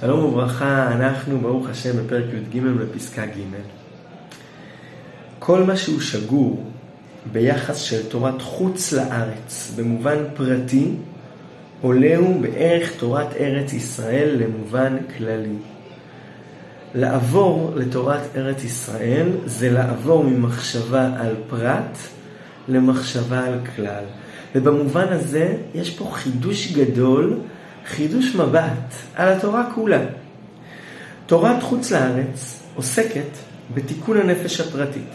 שלום וברכה, אנחנו ברוך השם בפרק י"ג בפסקה ג'. כל מה שהוא שגור ביחס של תורת חוץ לארץ במובן פרטי, עולהו בערך תורת ארץ ישראל למובן כללי. לעבור לתורת ארץ ישראל זה לעבור ממחשבה על פרט למחשבה על כלל. ובמובן הזה יש פה חידוש גדול חידוש מבט על התורה כולה. תורת חוץ לארץ עוסקת בתיקון הנפש הפרטית,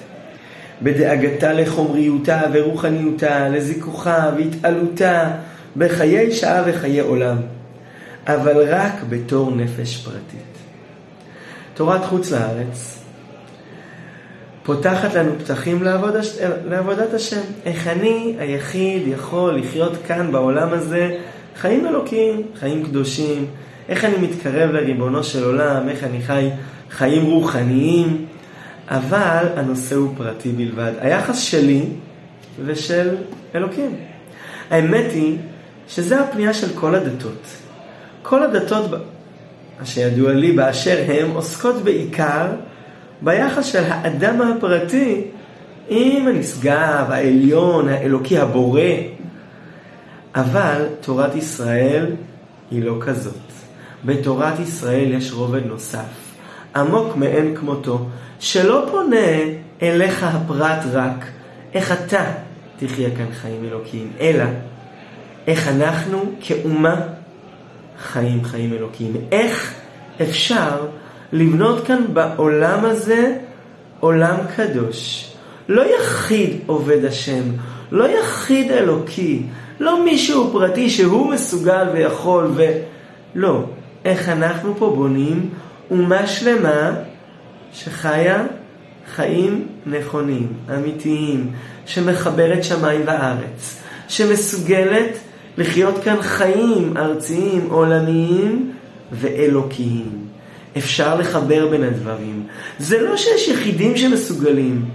בדאגתה לחומריותה ורוחניותה, לזיכוכה והתעלותה בחיי שעה וחיי עולם, אבל רק בתור נפש פרטית. תורת חוץ לארץ פותחת לנו פתחים לעבוד, לעבודת השם. איך אני היחיד יכול לחיות כאן בעולם הזה חיים אלוקיים, חיים קדושים, איך אני מתקרב לריבונו של עולם, איך אני חי חיים רוחניים, אבל הנושא הוא פרטי בלבד. היחס שלי ושל אלוקים. האמת היא שזה הפנייה של כל הדתות. כל הדתות, שידוע לי באשר הם, עוסקות בעיקר ביחס של האדם הפרטי עם הנשגב, העליון, האלוקי, הבורא. אבל תורת ישראל היא לא כזאת. בתורת ישראל יש רובד נוסף, עמוק מאין כמותו, שלא פונה אליך הפרט רק, איך אתה תחיה כאן חיים אלוקיים, אלא איך אנחנו כאומה חיים חיים אלוקיים. איך אפשר לבנות כאן בעולם הזה עולם קדוש. לא יחיד עובד השם, לא יחיד אלוקי, לא מישהו פרטי שהוא מסוגל ויכול ו... לא. איך אנחנו פה בונים אומה שלמה שחיה חיים נכונים, אמיתיים, שמחברת שמיים וארץ, שמסוגלת לחיות כאן חיים ארציים, עולמיים ואלוקיים. אפשר לחבר בין הדברים. זה לא שיש יחידים שמסוגלים.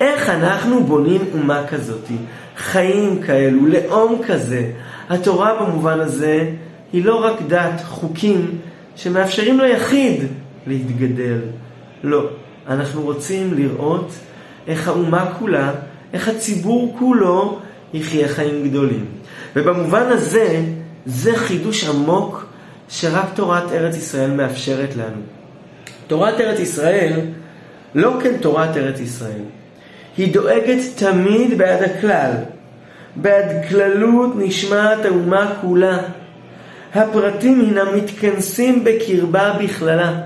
איך אנחנו בונים אומה כזאתי? חיים כאלו, לאום כזה. התורה במובן הזה היא לא רק דת, חוקים שמאפשרים ליחיד להתגדל. לא. אנחנו רוצים לראות איך האומה כולה, איך הציבור כולו יחיה חיים גדולים. ובמובן הזה, זה חידוש עמוק שרק תורת ארץ ישראל מאפשרת לנו. תורת ארץ ישראל, לא כן תורת ארץ ישראל. היא דואגת תמיד בעד הכלל. בעד כללות נשמעת האומה כולה. הפרטים הינם מתכנסים בקרבה בכללה.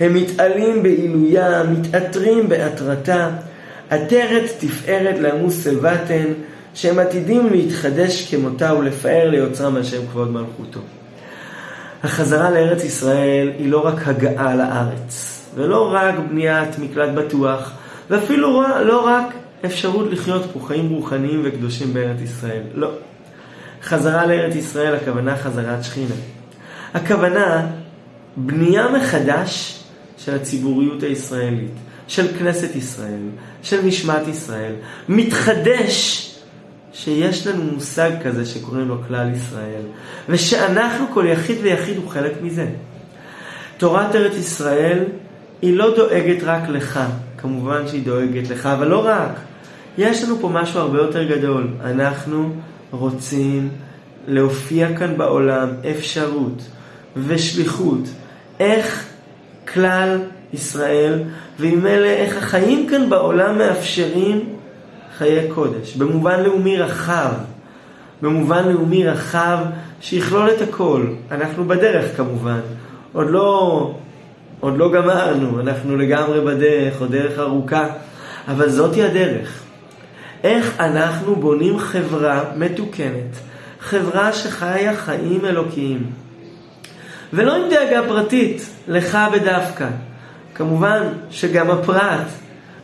הם מתעלים בעילויה, מתעטרים בעטרתה. עטרת תפארת לעמוס סלבתן, שהם עתידים להתחדש כמותה ולפאר ליוצרם על שם כבוד מלכותו. החזרה לארץ ישראל היא לא רק הגעה לארץ, ולא רק בניית מקלט בטוח, ואפילו לא רק אפשרות לחיות פה חיים רוחניים וקדושים בארץ ישראל. לא. חזרה לארץ ישראל, הכוונה חזרת שכינה. הכוונה בנייה מחדש של הציבוריות הישראלית, של כנסת ישראל, של משמעת ישראל. מתחדש שיש לנו מושג כזה שקוראים לו כלל ישראל, ושאנחנו, כל יחיד ויחיד הוא חלק מזה. תורת ארץ ישראל היא לא דואגת רק לך, כמובן שהיא דואגת לך, אבל לא רק. יש לנו פה משהו הרבה יותר גדול. אנחנו רוצים להופיע כאן בעולם אפשרות ושליחות. איך כלל ישראל, ועם אלה איך החיים כאן בעולם מאפשרים חיי קודש. במובן לאומי רחב. במובן לאומי רחב שיכלול את הכל. אנחנו בדרך כמובן. עוד לא עוד לא גמרנו, אנחנו לגמרי בדרך, עוד דרך ארוכה, אבל זאתי הדרך. איך אנחנו בונים חברה מתוקנת, חברה שחיה חיים אלוקיים. ולא עם דאגה פרטית, לך בדווקא. כמובן שגם הפרט,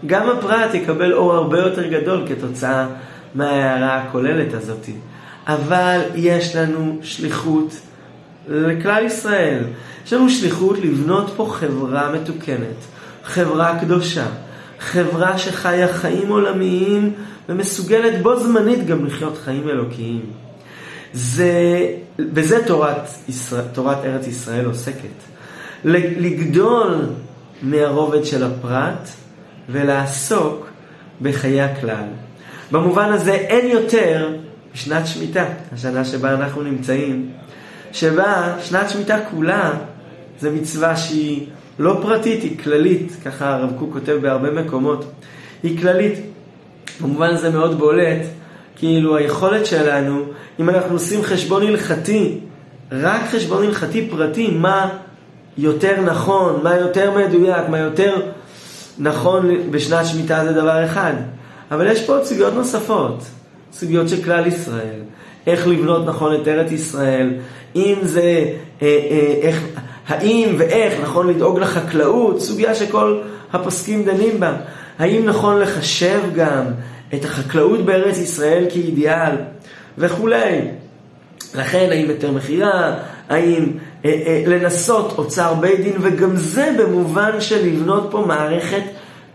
גם הפרט יקבל אור הרבה יותר גדול כתוצאה מההערה הכוללת הזאת. אבל יש לנו שליחות לכלל ישראל. יש לנו שליחות לבנות פה חברה מתוקנת, חברה קדושה, חברה שחיה חיים עולמיים ומסוגלת בו זמנית גם לחיות חיים אלוקיים. זה, בזה תורת, ישראל, תורת ארץ ישראל עוסקת. לגדול מהרובד של הפרט ולעסוק בחיי הכלל. במובן הזה אין יותר בשנת שמיטה, השנה שבה אנחנו נמצאים, שבה שנת שמיטה כולה זה מצווה שהיא לא פרטית, היא כללית, ככה הרב קוק כותב בהרבה מקומות, היא כללית. במובן הזה מאוד בולט, כאילו היכולת שלנו, אם אנחנו עושים חשבון הלכתי, רק חשבון הלכתי פרטי, מה יותר נכון, מה יותר מדויק, מה יותר נכון בשנת שמיטה זה דבר אחד. אבל יש פה עוד סוגיות נוספות, סוגיות של כלל ישראל, איך לבנות נכון את ארץ ישראל, אם זה, אה, אה, איך, האם ואיך נכון לדאוג לחקלאות, סוגיה שכל הפוסקים דנים בה, האם נכון לחשב גם את החקלאות בארץ ישראל כאידיאל וכולי. לכן, האם יותר מכירה, האם אה, אה, לנסות אוצר בית דין, וגם זה במובן של לבנות פה מערכת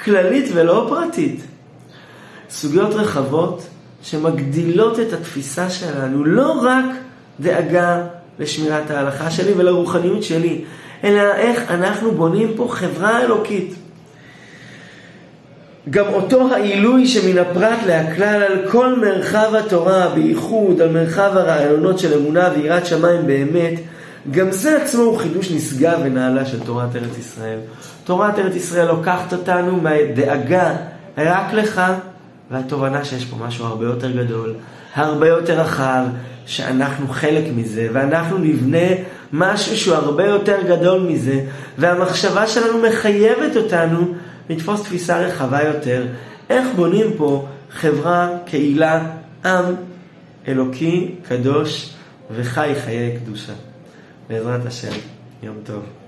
כללית ולא פרטית. סוגיות רחבות שמגדילות את התפיסה שלנו, לא רק דאגה לשמירת ההלכה שלי ולרוחניות שלי, אלא איך אנחנו בונים פה חברה אלוקית. גם אותו העילוי שמן הפרט להכלל על כל מרחב התורה, בייחוד על מרחב הרעיונות של אמונה ויראת שמיים באמת, גם זה עצמו הוא חידוש נשגב ונעלה של תורת ארץ ישראל. תורת ארץ ישראל לוקחת אותנו מהדאגה רק לך, והתובנה שיש פה משהו הרבה יותר גדול, הרבה יותר רחב, שאנחנו חלק מזה, ואנחנו נבנה משהו שהוא הרבה יותר גדול מזה, והמחשבה שלנו מחייבת אותנו לתפוס תפיסה רחבה יותר, איך בונים פה חברה, קהילה, עם אלוקי, קדוש וחי חיי קדושה. בעזרת השם, יום טוב.